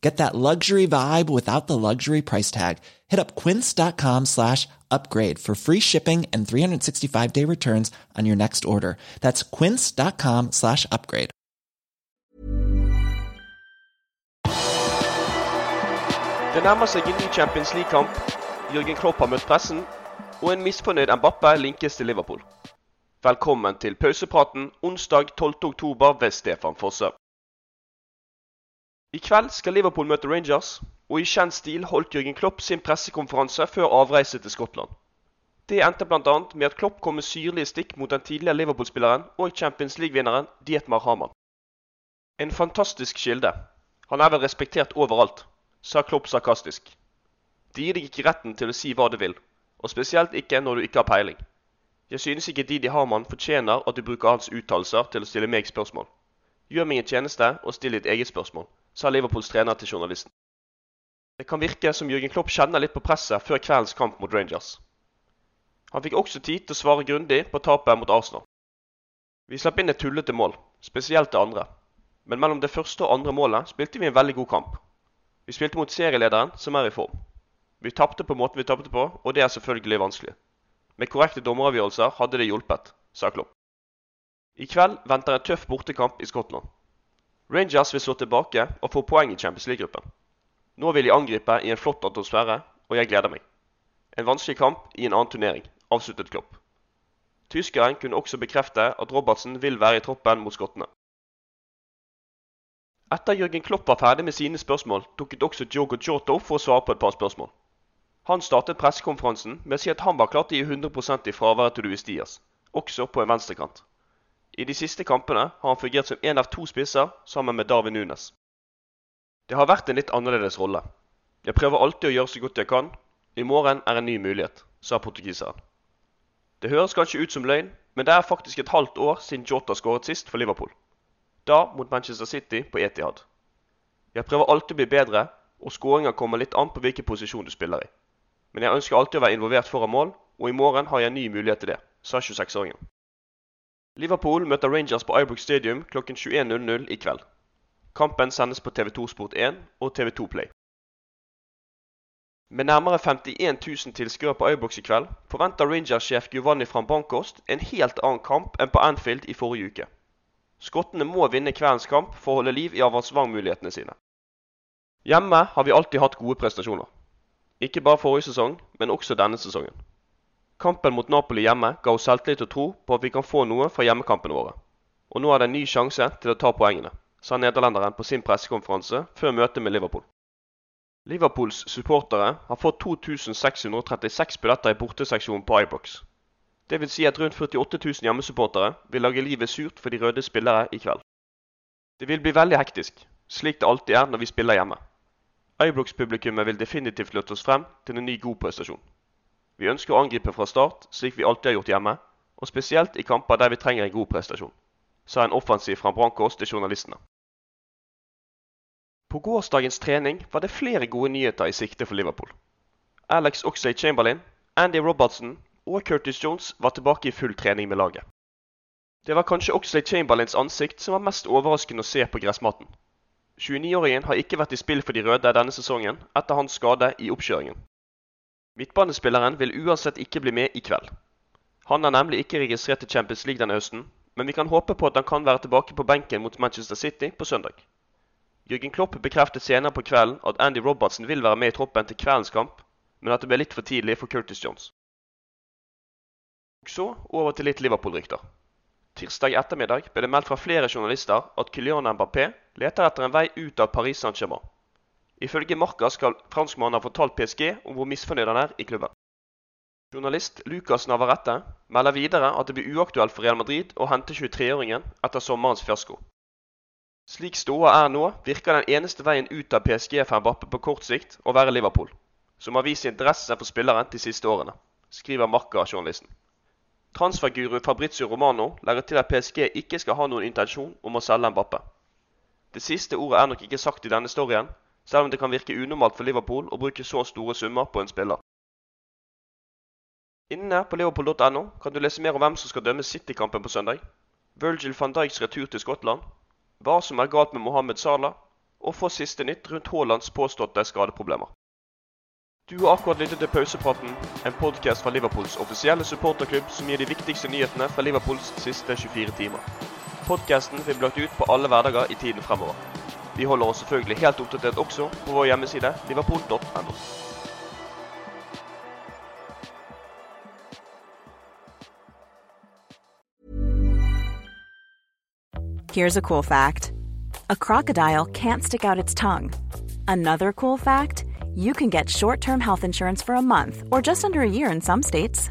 Get that luxury vibe without the luxury price tag. Hit up quince.com slash upgrade for free shipping and 365 day returns on your next order. That's quince.com slash upgrade. Det nærmer seg en ny Champions League-kamp. Jørgen Klopp har møtt pressen, og en misfornøyd Mbappe linkes til Liverpool. Velkommen til pausepraten onsdag 12.10 ved Stefan Fosse. I kveld skal Liverpool møte Rangers, og i kjent stil holdt Jørgen Klopp sin pressekonferanse før avreise til Skottland. Det endte bl.a. med at Klopp kom med syrlige stikk mot den tidligere Liverpool-spilleren og Champions League-vinneren Dietmar Hamann. En fantastisk kilde. Han er vel respektert overalt, sa Klopp sarkastisk. De gir deg ikke retten til å si hva du vil, og spesielt ikke når du ikke har peiling. Jeg synes ikke Didi Hamann fortjener at du bruker hans uttalelser til å stille meg spørsmål. Gjør meg en tjeneste og still ditt eget spørsmål, sa Liverpools trener til journalisten. Det kan virke som Jürgen Klopp kjenner litt på presset før kveldens kamp mot Rangers. Han fikk også tid til å svare grundig på tapet mot Arsenal. Vi slapp inn et tullete mål, spesielt det andre. Men mellom det første og andre målet spilte vi en veldig god kamp. Vi spilte mot serielederen, som er i form. Vi tapte på måten vi tapte på, og det er selvfølgelig vanskelig. Med korrekte dommeravgjørelser hadde det hjulpet, sa Klopp. I kveld venter en tøff bortekamp i Skottland. Rangers vil slå tilbake og få poeng i Champions League-gruppen. Nå vil de angripe i en flott atmosfære, og jeg gleder meg. En vanskelig kamp i en annen turnering, avsluttet Klopp. Tyskeren kunne også bekrefte at Robertsen vil være i troppen mot skottene. Etter Jørgen Klopp var ferdig med sine spørsmål, dukket også Jogo Giotto for å svare på et par spørsmål. Han startet pressekonferansen med å si at han var klar til å gi 100% i fraværet til Luis Diaz, også på en venstrekant. I de siste kampene har han fungert som én av to spisser sammen med Darwin Nunes. Det har vært en litt annerledes rolle. Jeg prøver alltid å gjøre så godt jeg kan. I morgen er en ny mulighet, sa portugiseren. Det høres kanskje ut som løgn, men det er faktisk et halvt år siden Jota skåret sist for Liverpool. Da mot Manchester City på Etihad. Jeg prøver alltid å bli bedre, og skåringer kommer litt an på hvilken posisjon du spiller i. Men jeg ønsker alltid å være involvert foran mål, og i morgen har jeg en ny mulighet til det, sa 26-åringen. Liverpool møter Rangers på Ibrook Stadium klokken 21.00 i kveld. Kampen sendes på TV2 Sport1 og TV2 Play. Med nærmere 51 000 tilskuere på Ibrox i kveld forventer Rangers-sjef Giovanni Frambankost en helt annen kamp enn på Anfield i forrige uke. Skottene må vinne kveldens kamp for å holde liv i avansementmulighetene sine. Hjemme har vi alltid hatt gode prestasjoner. Ikke bare forrige sesong, men også denne sesongen. Kampen mot Napoli hjemme ga oss selvtillit og tro på at vi kan få noe fra hjemmekampene våre. Og nå er det en ny sjanse til å ta poengene, sa nederlenderen på sin pressekonferanse før møtet med Liverpool. Liverpools supportere har fått 2636 billetter i borteseksjonen på Ibrox. Det vil si at rundt 48 000 hjemmesupportere vil lage livet surt for de røde spillere i kveld. Det vil bli veldig hektisk, slik det alltid er når vi spiller hjemme. Ibrox-publikummet vil definitivt løfte oss frem til en ny god prestasjon. Vi ønsker å angripe fra start, slik vi alltid har gjort hjemme, og spesielt i kamper der vi trenger en god prestasjon, sa en offensiv fra Brankås til journalistene. På gårsdagens trening var det flere gode nyheter i sikte for Liverpool. Alex Oxlade Chamberlain, Andy Robertson og Curtis Jones var tilbake i full trening med laget. Det var kanskje Oxlade Chamberlains ansikt som var mest overraskende å se på gressmaten. 29-åringen har ikke vært i spill for de røde denne sesongen etter hans skade i oppkjøringen. Midtbanespilleren vil uansett ikke bli med i kveld. Han er nemlig ikke registrert til Champions League denne høsten, men vi kan håpe på at han kan være tilbake på benken mot Manchester City på søndag. Jørgen Klopp bekreftet senere på kvelden at Andy Robertsen vil være med i troppen til kveldens kamp, men at det ble litt for tidlig for Curtis Jones. Og så over til litt Liverpool-rykter. Tirsdag ettermiddag ble det meldt fra flere journalister at Kylian Mbappé leter etter en vei ut av Paris Saint-Germain. Ifølge Marca skal franskmannen ha fortalt PSG om hvor misfornøyd han er i klubben. Journalist Lucas Navarrete melder videre at det blir uaktuelt for Real Madrid å hente 23-åringen etter sommerens fiasko. Slik ståa er nå, virker den eneste veien ut av PSG for Mbappe på kort sikt å være Liverpool, som har vist interesse for spilleren de siste årene, skriver Marca-journalisten. Transferguru Fabrizio Romano legger til at PSG ikke skal ha noen intensjon om å selge Mbappe. Det siste ordet er nok ikke sagt i denne storyen, selv om det kan virke unormalt for Liverpool å bruke så store summer på en spiller. Inne på liverpool.no kan du lese mer om hvem som skal dømme City-kampen på søndag, Virgil van Dijks retur til Skottland, hva som er galt med Mohammed Salah, og få siste nytt rundt Haalands påståtte skadeproblemer. Du har akkurat lyttet til Pausepraten, en podkast fra Liverpools offisielle supporterklubb som gir de viktigste nyhetene fra Liverpools siste 24 timer. Podkasten vil bli lagt ut på alle hverdager i tiden fremover. Vi holder oss selvfølgelig helt oppdatert også på vår hjemmeside liverpool.no. Here's a cool fact a crocodile can't stick out its tongue. Another cool fact you can get short term health insurance for a month or just under a year in some states.